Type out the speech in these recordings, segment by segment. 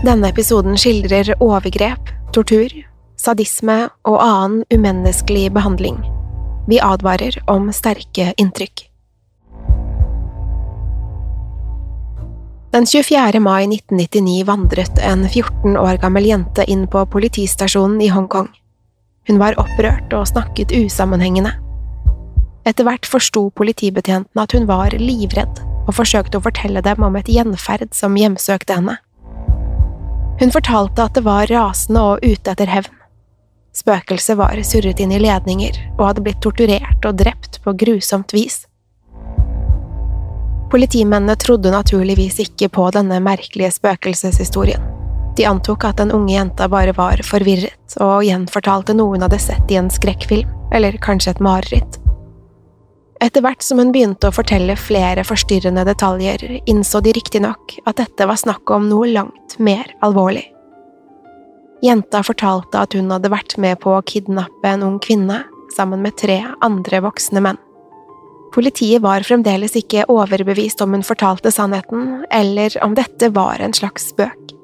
Denne episoden skildrer overgrep, tortur, sadisme og annen umenneskelig behandling. Vi advarer om sterke inntrykk. Den 24. mai 1999 vandret en 14 år gammel jente inn på politistasjonen i Hongkong. Hun var opprørt og snakket usammenhengende. Etter hvert forsto politibetjentene at hun var livredd, og forsøkte å fortelle dem om et gjenferd som hjemsøkte henne. Hun fortalte at det var rasende og ute etter hevn. Spøkelset var surret inn i ledninger og hadde blitt torturert og drept på grusomt vis. Politimennene trodde naturligvis ikke på denne merkelige spøkelseshistorien. De antok at den unge jenta bare var forvirret og gjenfortalte noe hun hadde sett i en skrekkfilm, eller kanskje et mareritt. Etter hvert som hun begynte å fortelle flere forstyrrende detaljer, innså de riktignok at dette var snakk om noe langt mer alvorlig. Jenta fortalte at hun hadde vært med på å kidnappe en ung kvinne sammen med tre andre voksne menn. Politiet var fremdeles ikke overbevist om hun fortalte sannheten, eller om dette var en slags spøk.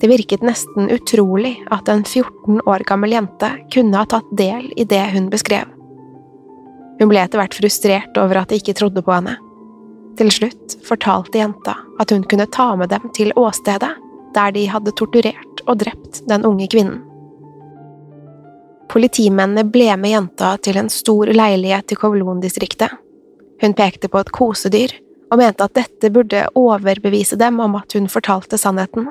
Det virket nesten utrolig at en 14 år gammel jente kunne ha tatt del i det hun beskrev. Hun ble etter hvert frustrert over at de ikke trodde på henne. Til slutt fortalte jenta at hun kunne ta med dem til åstedet, der de hadde torturert og drept den unge kvinnen. Politimennene ble med jenta til en stor leilighet i Kowloon-distriktet. Hun pekte på et kosedyr, og mente at dette burde overbevise dem om at hun fortalte sannheten.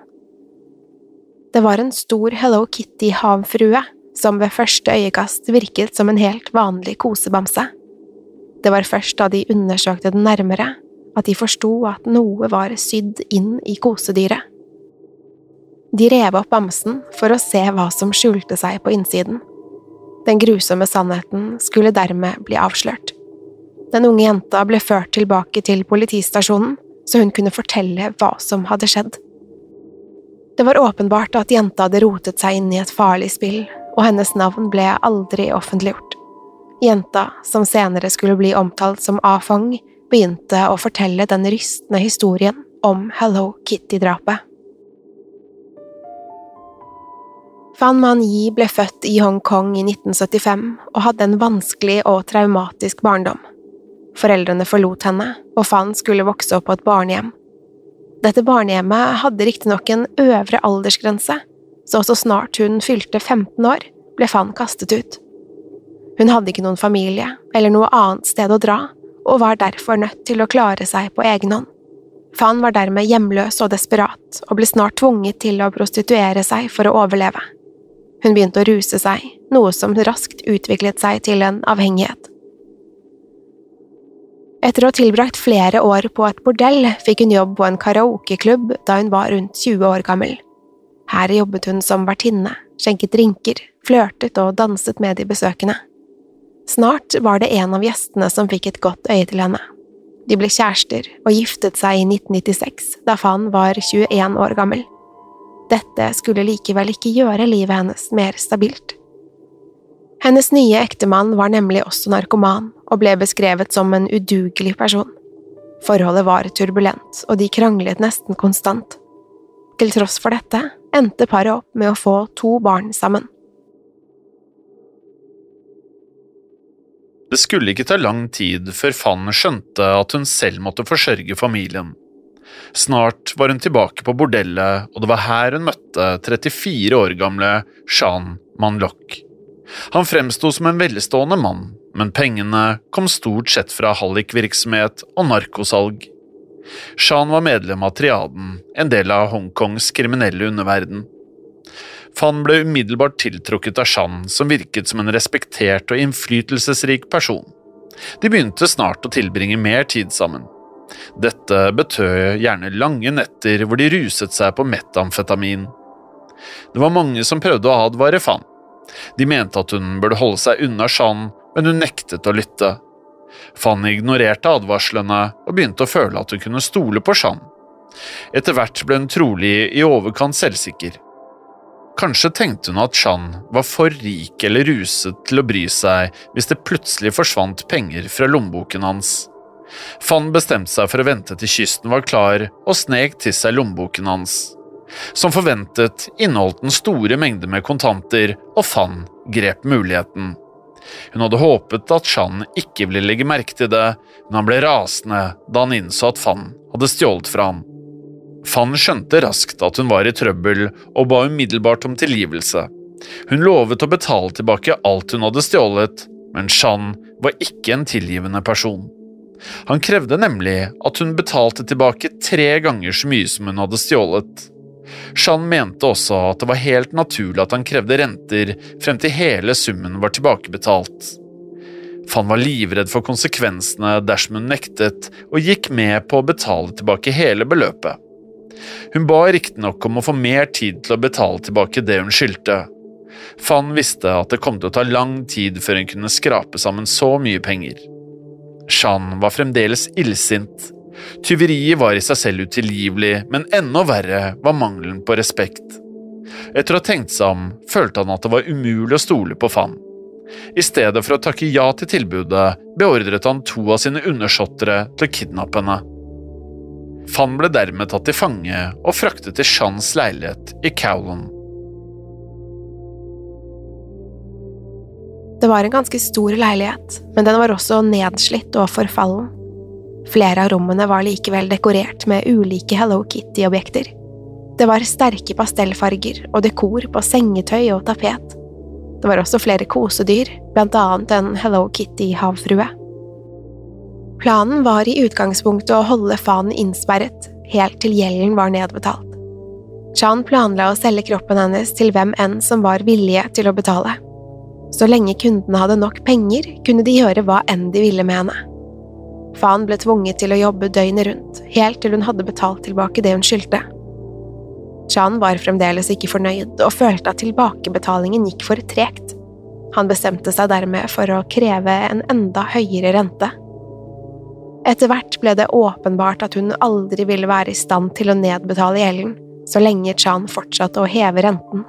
Det var en stor Hello Kitty-havfrue som ved første øyekast virket som en helt vanlig kosebamse. Det var først da de undersøkte den nærmere, at de forsto at noe var sydd inn i kosedyret. De rev opp bamsen for å se hva som skjulte seg på innsiden. Den grusomme sannheten skulle dermed bli avslørt. Den unge jenta ble ført tilbake til politistasjonen, så hun kunne fortelle hva som hadde skjedd. Det var åpenbart at jenta hadde rotet seg inn i et farlig spill, og hennes navn ble aldri offentliggjort. Jenta, som senere skulle bli omtalt som A-Fong, begynte å fortelle den rystende historien om Hello Kitty-drapet. Fan Man Yi ble født i Hongkong i 1975 og hadde en vanskelig og traumatisk barndom. Foreldrene forlot henne, og Fan skulle vokse opp på et barnehjem. Dette barnehjemmet hadde riktignok en øvre aldersgrense, så så snart hun fylte 15 år, ble Fan kastet ut. Hun hadde ikke noen familie eller noe annet sted å dra, og var derfor nødt til å klare seg på egen hånd. Fan var dermed hjemløs og desperat, og ble snart tvunget til å prostituere seg for å overleve. Hun begynte å ruse seg, noe som raskt utviklet seg til en avhengighet. Etter å ha tilbrakt flere år på et bordell, fikk hun jobb på en karaokeklubb da hun var rundt 20 år gammel. Her jobbet hun som vertinne, skjenket drinker, flørtet og danset med de besøkende. Snart var det en av gjestene som fikk et godt øye til henne. De ble kjærester og giftet seg i 1996, da Fan var 21 år gammel. Dette skulle likevel ikke gjøre livet hennes mer stabilt. Hennes nye ektemann var nemlig også narkoman og ble beskrevet som en udugelig person. Forholdet var turbulent, og de kranglet nesten konstant. Til tross for dette endte paret opp med å få to barn sammen. Det skulle ikke ta lang tid før Fann skjønte at hun selv måtte forsørge familien. Snart var hun tilbake på bordellet, og det var her hun møtte 34 år gamle Shan Manlock. Han fremsto som en velstående mann, men pengene kom stort sett fra hallikvirksomhet og narkosalg. Shan var medlem av triaden, en del av Hongkongs kriminelle underverden. Fan ble umiddelbart tiltrukket av Jeanne, som virket som en respektert og innflytelsesrik person. De begynte snart å tilbringe mer tid sammen. Dette betød gjerne lange netter hvor de ruset seg på metamfetamin. Det var mange som prøvde å advare Fan. De mente at hun burde holde seg unna Jeanne, men hun nektet å lytte. Fan ignorerte advarslene og begynte å føle at hun kunne stole på Jeanne. Etter hvert ble hun trolig i overkant selvsikker. Kanskje tenkte hun at Chan var for rik eller ruset til å bry seg hvis det plutselig forsvant penger fra lommeboken hans. Fan bestemte seg for å vente til kysten var klar, og snek til seg lommeboken hans. Som forventet inneholdt den store mengder med kontanter, og Fan grep muligheten. Hun hadde håpet at Chan ikke ville legge merke til det, men han ble rasende da han innså at Fan hadde stjålet fra ham. Fan skjønte raskt at hun var i trøbbel, og ba umiddelbart om tilgivelse. Hun lovet å betale tilbake alt hun hadde stjålet, men Shan var ikke en tilgivende person. Han krevde nemlig at hun betalte tilbake tre ganger så mye som hun hadde stjålet. Shan mente også at det var helt naturlig at han krevde renter frem til hele summen var tilbakebetalt. Fan var livredd for konsekvensene dersom hun nektet, og gikk med på å betale tilbake hele beløpet. Hun ba riktignok om å få mer tid til å betale tilbake det hun skyldte. Fan visste at det kom til å ta lang tid før hun kunne skrape sammen så mye penger. Shan var fremdeles illsint. Tyveriet var i seg selv utilgivelig, men enda verre var mangelen på respekt. Etter å ha tenkt seg om, følte han at det var umulig å stole på Fan. I stedet for å takke ja til tilbudet, beordret han to av sine undersåttere til å kidnappe henne. Fan ble dermed tatt til fange og fraktet til Shans leilighet i Cowlon. Det var en ganske stor leilighet, men den var også nedslitt og forfallen. Flere av rommene var likevel dekorert med ulike Hello Kitty-objekter. Det var sterke pastellfarger og dekor på sengetøy og tapet. Det var også flere kosedyr, blant annet en Hello Kitty-havfrue. Planen var i utgangspunktet å holde fanen innsperret, helt til gjelden var nedbetalt. Chan planla å selge kroppen hennes til hvem enn som var villige til å betale. Så lenge kundene hadde nok penger, kunne de gjøre hva enn de ville med henne. Fan ble tvunget til å jobbe døgnet rundt, helt til hun hadde betalt tilbake det hun skyldte. Chan var fremdeles ikke fornøyd, og følte at tilbakebetalingen gikk for tregt. Han bestemte seg dermed for å kreve en enda høyere rente. Etter hvert ble det åpenbart at hun aldri ville være i stand til å nedbetale gjelden, så lenge Chan fortsatte å heve renten.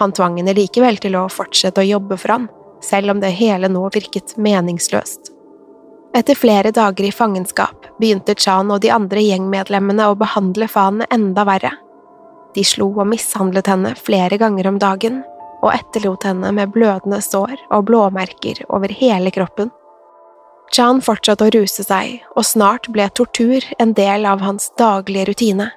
Han tvang henne likevel til å fortsette å jobbe for han, selv om det hele nå virket meningsløst. Etter flere dager i fangenskap begynte Chan og de andre gjengmedlemmene å behandle Fan enda verre. De slo og mishandlet henne flere ganger om dagen, og etterlot henne med blødende sår og blåmerker over hele kroppen. Chan fortsatte å ruse seg, og snart ble tortur en del av hans daglige rutine.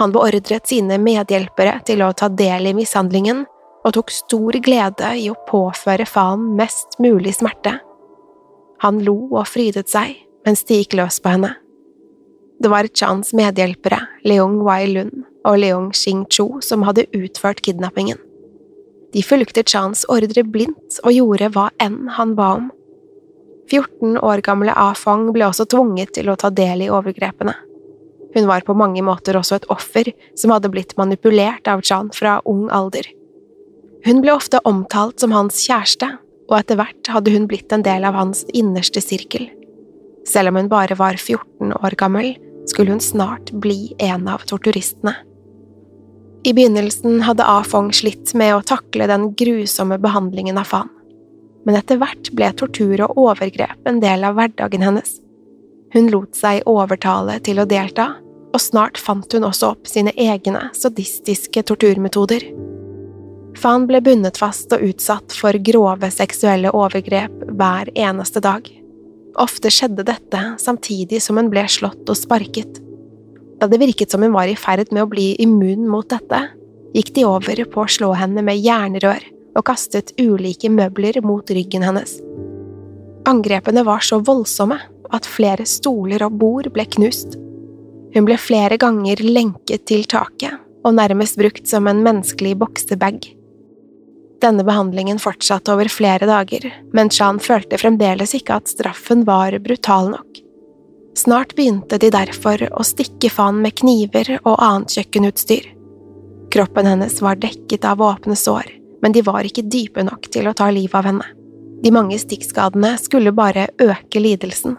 Han beordret sine medhjelpere til å ta del i mishandlingen, og tok stor glede i å påføre Fan mest mulig smerte. Han lo og frydet seg mens de gikk løs på henne. Det var Chans medhjelpere, Leong Wai Lun og Leong Xing Chu, som hadde utført kidnappingen. De fulgte Chans ordre blindt og gjorde hva enn han ba om. 14 år gamle A Fong ble også tvunget til å ta del i overgrepene. Hun var på mange måter også et offer som hadde blitt manipulert av Chan fra ung alder. Hun ble ofte omtalt som hans kjæreste, og etter hvert hadde hun blitt en del av hans innerste sirkel. Selv om hun bare var 14 år gammel, skulle hun snart bli en av torturistene. I begynnelsen hadde A Fong slitt med å takle den grusomme behandlingen av Fan, men etter hvert ble tortur og overgrep en del av hverdagen hennes. Hun lot seg overtale til å delta, og snart fant hun også opp sine egne sadistiske torturmetoder. Fan ble bundet fast og utsatt for grove seksuelle overgrep hver eneste dag. Ofte skjedde dette samtidig som hun ble slått og sparket. Da det virket som hun var i ferd med å bli immun mot dette, gikk de over på å slå henne med jernrør og kastet ulike møbler mot ryggen hennes. Angrepene var så voldsomme at flere stoler og bord ble knust. Hun ble flere ganger lenket til taket og nærmest brukt som en menneskelig boksebag. Denne behandlingen fortsatte over flere dager, men Chan følte fremdeles ikke at straffen var brutal nok. Snart begynte de derfor å stikke Fan med kniver og annet kjøkkenutstyr. Kroppen hennes var dekket av åpne sår, men de var ikke dype nok til å ta livet av henne. De mange stikkskadene skulle bare øke lidelsen.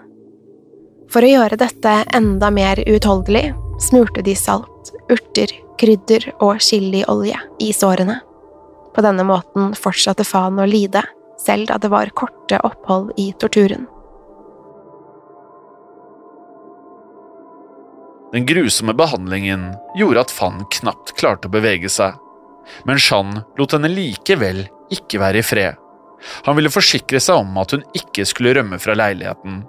For å gjøre dette enda mer uutholdelig smurte de salt, urter, krydder og chiliolje i sårene. På denne måten fortsatte Fan å lide, selv da det var korte opphold i torturen. Den grusomme behandlingen gjorde at Fan knapt klarte å bevege seg, men Jeanne lot henne likevel ikke være i fred. Han ville forsikre seg om at hun ikke skulle rømme fra leiligheten,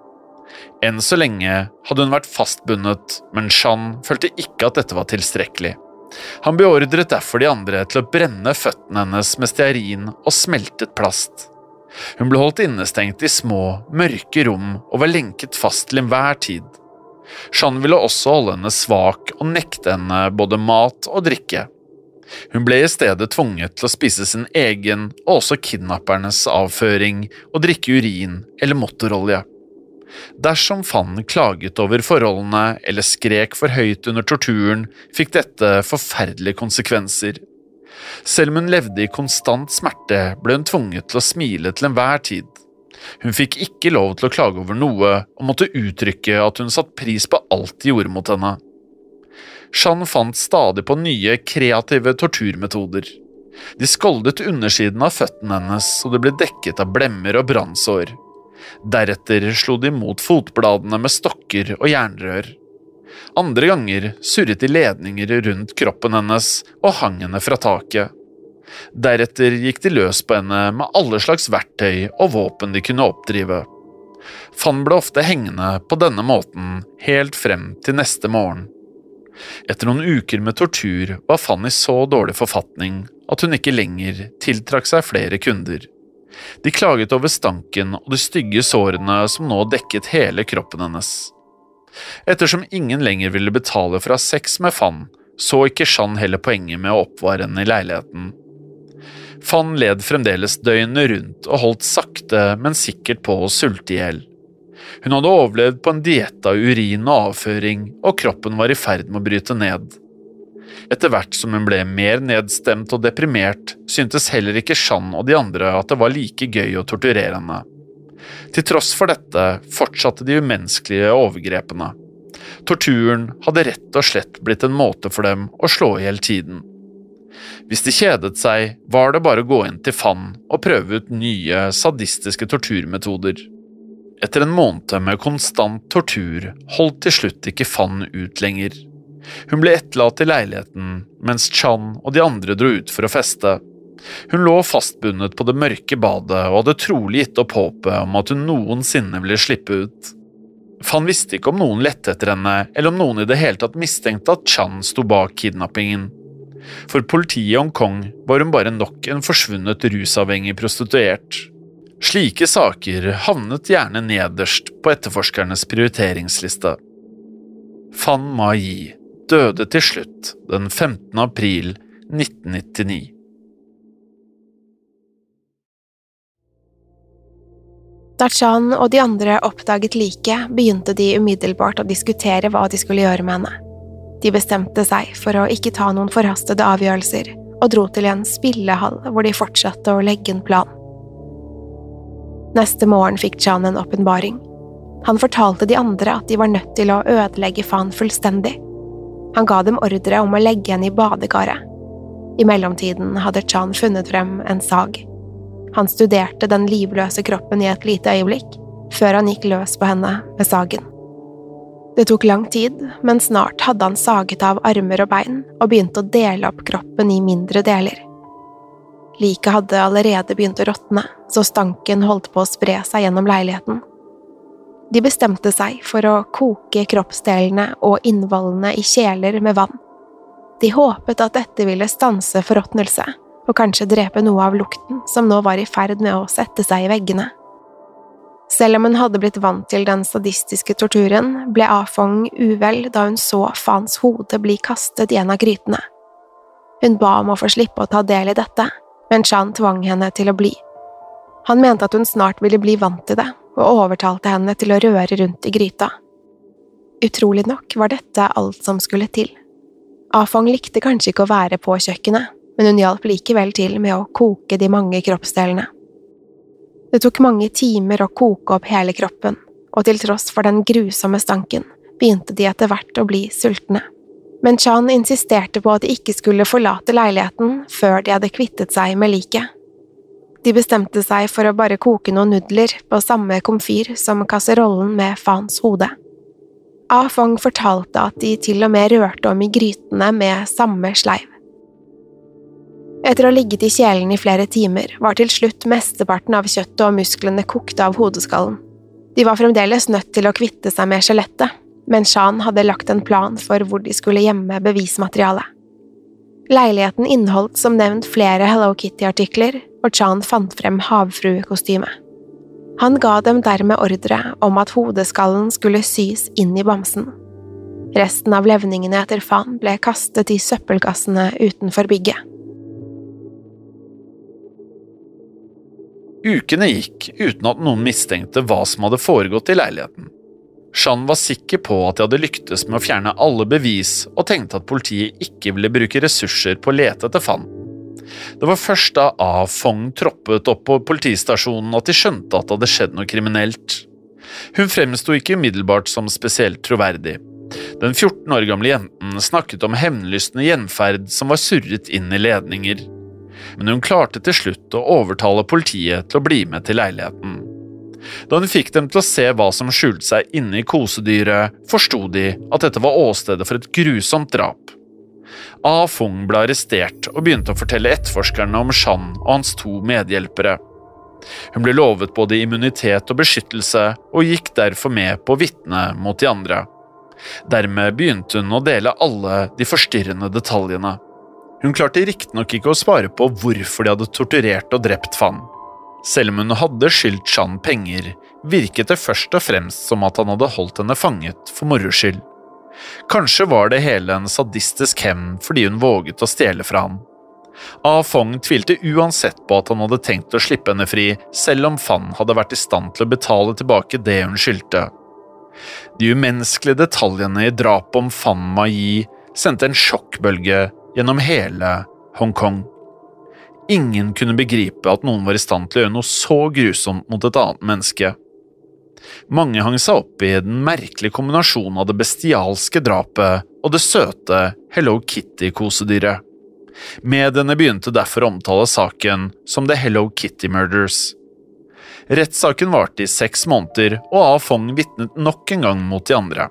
enn så lenge hadde hun vært fastbundet, men Jeanne følte ikke at dette var tilstrekkelig. Han beordret derfor de andre til å brenne føttene hennes med stearin og smeltet plast. Hun ble holdt innestengt i små, mørke rom og var lenket fast til enhver tid. Jeanne ville også holde henne svak og nekte henne både mat og drikke. Hun ble i stedet tvunget til å spise sin egen og også kidnappernes avføring og drikke urin eller motorolje. Dersom Fann klaget over forholdene eller skrek for høyt under torturen, fikk dette forferdelige konsekvenser. Selv om hun levde i konstant smerte, ble hun tvunget til å smile til enhver tid. Hun fikk ikke lov til å klage over noe og måtte uttrykke at hun satte pris på alt de gjorde mot henne. Shan fant stadig på nye, kreative torturmetoder. De skoldet undersiden av føttene hennes så det ble dekket av blemmer og brannsår. Deretter slo de mot fotbladene med stokker og jernrør. Andre ganger surret de ledninger rundt kroppen hennes og hang henne fra taket. Deretter gikk de løs på henne med alle slags verktøy og våpen de kunne oppdrive. Fann ble ofte hengende på denne måten helt frem til neste morgen. Etter noen uker med tortur var Fanny så dårlig forfatning at hun ikke lenger tiltrakk seg flere kunder. De klaget over stanken og de stygge sårene som nå dekket hele kroppen hennes. Ettersom ingen lenger ville betale for å ha sex med Fann, så ikke Jeanne heller poenget med å oppvare henne i leiligheten. Fann led fremdeles døgnet rundt og holdt sakte, men sikkert på å sulte i hjel. Hun hadde overlevd på en diett av urin og avføring, og kroppen var i ferd med å bryte ned. Etter hvert som hun ble mer nedstemt og deprimert, syntes heller ikke Shan og de andre at det var like gøy å torturere henne. Til tross for dette fortsatte de umenneskelige overgrepene. Torturen hadde rett og slett blitt en måte for dem å slå i hjel tiden. Hvis de kjedet seg, var det bare å gå inn til Fann og prøve ut nye, sadistiske torturmetoder. Etter en måned med konstant tortur holdt til slutt ikke Fann ut lenger. Hun ble etterlatt i leiligheten mens Chan og de andre dro ut for å feste. Hun lå fastbundet på det mørke badet og hadde trolig gitt opp håpet om at hun noensinne ville slippe ut. Fan visste ikke om noen lette etter henne, eller om noen i det hele tatt mistenkte at Chan sto bak kidnappingen. For politiet i Hongkong var hun bare nok en forsvunnet rusavhengig prostituert. Slike saker havnet gjerne nederst på etterforskernes prioriteringsliste. Fan Ma-yi døde til slutt den 15. april 1999. Da Chan og de andre oppdaget liket, begynte de umiddelbart å diskutere hva de skulle gjøre med henne. De bestemte seg for å ikke ta noen forhastede avgjørelser, og dro til en spillehall hvor de fortsatte å legge en plan. Neste morgen fikk Chan en åpenbaring. Han fortalte de andre at de var nødt til å ødelegge Fan fullstendig. Han ga dem ordre om å legge henne i badekaret. I mellomtiden hadde Chan funnet frem en sag. Han studerte den livløse kroppen i et lite øyeblikk, før han gikk løs på henne med sagen. Det tok lang tid, men snart hadde han saget av armer og bein og begynt å dele opp kroppen i mindre deler. Liket hadde allerede begynt å råtne, så stanken holdt på å spre seg gjennom leiligheten. De bestemte seg for å koke kroppsdelene og innvollene i kjeler med vann. De håpet at dette ville stanse forråtnelse, og kanskje drepe noe av lukten som nå var i ferd med å sette seg i veggene. Selv om hun hadde blitt vant til den sadistiske torturen, ble Afong uvel da hun så Fans hode bli kastet i en av grytene. Hun ba om å få slippe å ta del i dette, men Chan tvang henne til å bli. Han mente at hun snart ville bli vant til det, og overtalte henne til å røre rundt i gryta. Utrolig nok var dette alt som skulle til. Afong likte kanskje ikke å være på kjøkkenet, men hun hjalp likevel til med å koke de mange kroppsdelene. Det tok mange timer å koke opp hele kroppen, og til tross for den grusomme stanken begynte de etter hvert å bli sultne. Men Chan insisterte på at de ikke skulle forlate leiligheten før de hadde kvittet seg med liket. De bestemte seg for å bare koke noen nudler på samme komfyr som kasserollen med Fans hode. A Fong fortalte at de til og med rørte om i grytene med samme sleiv. Etter å ha ligget i kjelen i flere timer var til slutt mesteparten av kjøttet og musklene kokt av hodeskallen. De var fremdeles nødt til å kvitte seg med skjelettet, men Shan hadde lagt en plan for hvor de skulle gjemme bevismaterialet. Leiligheten inneholdt som nevnt flere Hello Kitty-artikler, og Chan fant frem havfruekostymet. Han ga dem dermed ordre om at hodeskallen skulle sys inn i bamsen. Resten av levningene etter Fan ble kastet i søppelkassene utenfor bygget. Ukene gikk uten at noen mistenkte hva som hadde foregått i leiligheten. Shan var sikker på at de hadde lyktes med å fjerne alle bevis, og tenkte at politiet ikke ville bruke ressurser på å lete etter Fan. Det var først da A. Fong troppet opp på politistasjonen at de skjønte at det hadde skjedd noe kriminelt. Hun fremsto ikke umiddelbart som spesielt troverdig. Den 14 år gamle jenten snakket om hevnlystne gjenferd som var surret inn i ledninger men hun klarte til slutt å overtale politiet til å bli med til leiligheten. Da hun fikk dem til å se hva som skjulte seg inne i kosedyret, forsto de at dette var åstedet for et grusomt drap. A. Fung ble arrestert og begynte å fortelle etterforskerne om Shan og hans to medhjelpere. Hun ble lovet både immunitet og beskyttelse, og gikk derfor med på å vitne mot de andre. Dermed begynte hun å dele alle de forstyrrende detaljene. Hun klarte riktignok ikke å svare på hvorfor de hadde torturert og drept Fan. Selv om hun hadde skyldt Chan penger, virket det først og fremst som at han hadde holdt henne fanget for moro skyld. Kanskje var det hele en sadistisk hevn fordi hun våget å stjele fra han. A Fong tvilte uansett på at han hadde tenkt å slippe henne fri, selv om Fan hadde vært i stand til å betale tilbake det hun skyldte. De umenneskelige detaljene i drapet om Fan Ma-yi sendte en sjokkbølge gjennom hele Hongkong. Ingen kunne begripe at noen var i stand til å gjøre noe så grusomt mot et annet menneske. Mange hang seg opp i den merkelige kombinasjonen av det bestialske drapet og det søte Hello Kitty-kosedyret. Mediene begynte derfor å omtale saken som The Hello Kitty Murders. Rettssaken varte i seks måneder, og A. Fong vitnet nok en gang mot de andre.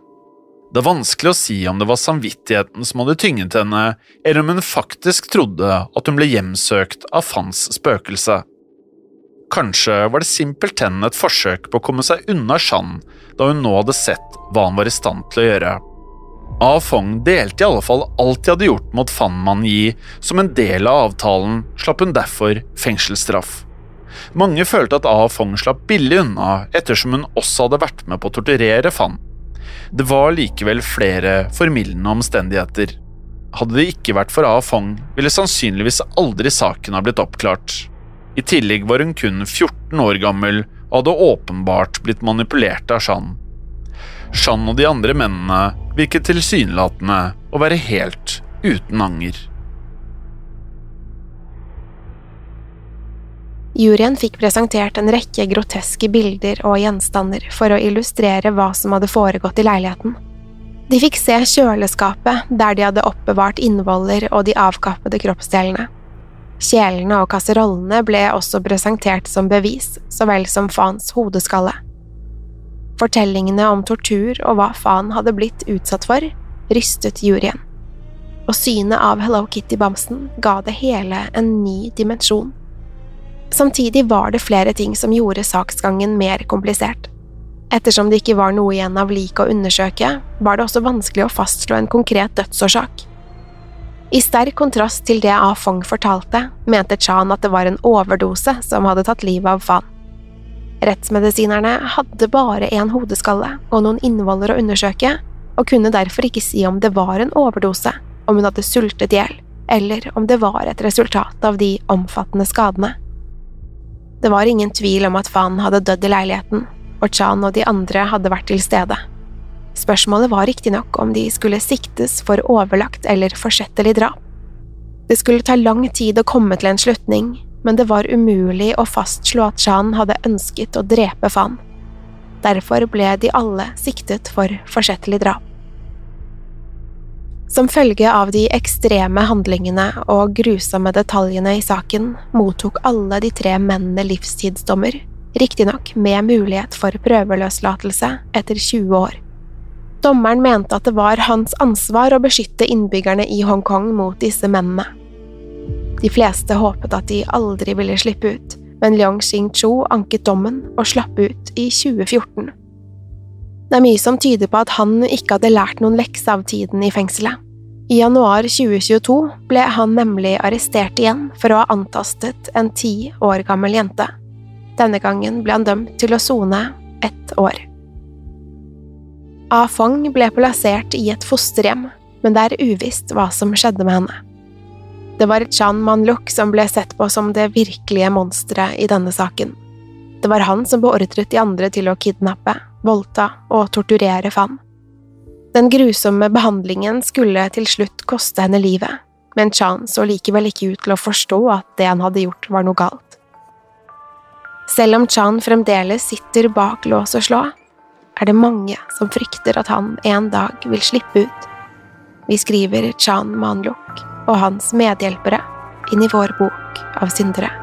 Det er vanskelig å si om det var samvittigheten som hadde tynget henne, eller om hun faktisk trodde at hun ble hjemsøkt av Fans spøkelse. Kanskje var det simpelthen et forsøk på å komme seg unna Shan da hun nå hadde sett hva han var i stand til å gjøre. A Fong delte i alle fall alt de hadde gjort mot Fan Man Yi. Som en del av avtalen slapp hun derfor fengselsstraff. Mange følte at A Fong slapp billig unna, ettersom hun også hadde vært med på å torturere Fan. Det var likevel flere formildende omstendigheter. Hadde det ikke vært for A Fong, ville sannsynligvis aldri saken ha blitt oppklart. I tillegg var hun kun 14 år gammel og hadde åpenbart blitt manipulert av Shan. Shan og de andre mennene virket tilsynelatende å være helt uten anger. Juryen fikk presentert en rekke groteske bilder og gjenstander for å illustrere hva som hadde foregått i leiligheten. De fikk se kjøleskapet der de hadde oppbevart innvoller og de avkappede kroppsdelene. Kjelene og kasserollene ble også presentert som bevis, så vel som Fans hodeskalle. Fortellingene om tortur og hva Fan hadde blitt utsatt for, rystet juryen. Og synet av Hello Kitty-bamsen ga det hele en ny dimensjon. Samtidig var det flere ting som gjorde saksgangen mer komplisert. Ettersom det ikke var noe igjen av liket å undersøke, var det også vanskelig å fastslå en konkret dødsårsak. I sterk kontrast til det A Fong fortalte, mente Chan at det var en overdose som hadde tatt livet av Fan. Rettsmedisinerne hadde bare én hodeskalle og noen innvoller å undersøke, og kunne derfor ikke si om det var en overdose, om hun hadde sultet i hjel, eller om det var et resultat av de omfattende skadene. Det var ingen tvil om at Fan hadde dødd i leiligheten, og Chan og de andre hadde vært til stede. Spørsmålet var riktignok om de skulle siktes for overlagt eller forsettlig drap. Det skulle ta lang tid å komme til en slutning, men det var umulig å fastslå at Chan hadde ønsket å drepe Fan. Derfor ble de alle siktet for forsettlig drap. Som følge av de ekstreme handlingene og grusomme detaljene i saken mottok alle de tre mennene livstidsdommer, riktignok med mulighet for prøveløslatelse etter 20 år. Dommeren mente at det var hans ansvar å beskytte innbyggerne i Hongkong mot disse mennene. De fleste håpet at de aldri ville slippe ut, men Leong Xing-chu anket dommen og slapp ut i 2014. Det er mye som tyder på at han ikke hadde lært noen lekse av tiden i fengselet. I januar 2022 ble han nemlig arrestert igjen for å ha antastet en ti år gammel jente. Denne gangen ble han dømt til å sone ett år. A Fong ble plassert i et fosterhjem, men det er uvisst hva som skjedde med henne. Det var Chan Man-luk som ble sett på som det virkelige monsteret i denne saken. Det var han som beordret de andre til å kidnappe, voldta og torturere Fan. Den grusomme behandlingen skulle til slutt koste henne livet, men Chan så likevel ikke ut til å forstå at det han hadde gjort, var noe galt. Selv om Chan fremdeles sitter bak lås og slå, er det mange som frykter at han en dag vil slippe ut. Vi skriver Chan Manluk og hans medhjelpere inn i vår bok av syndere.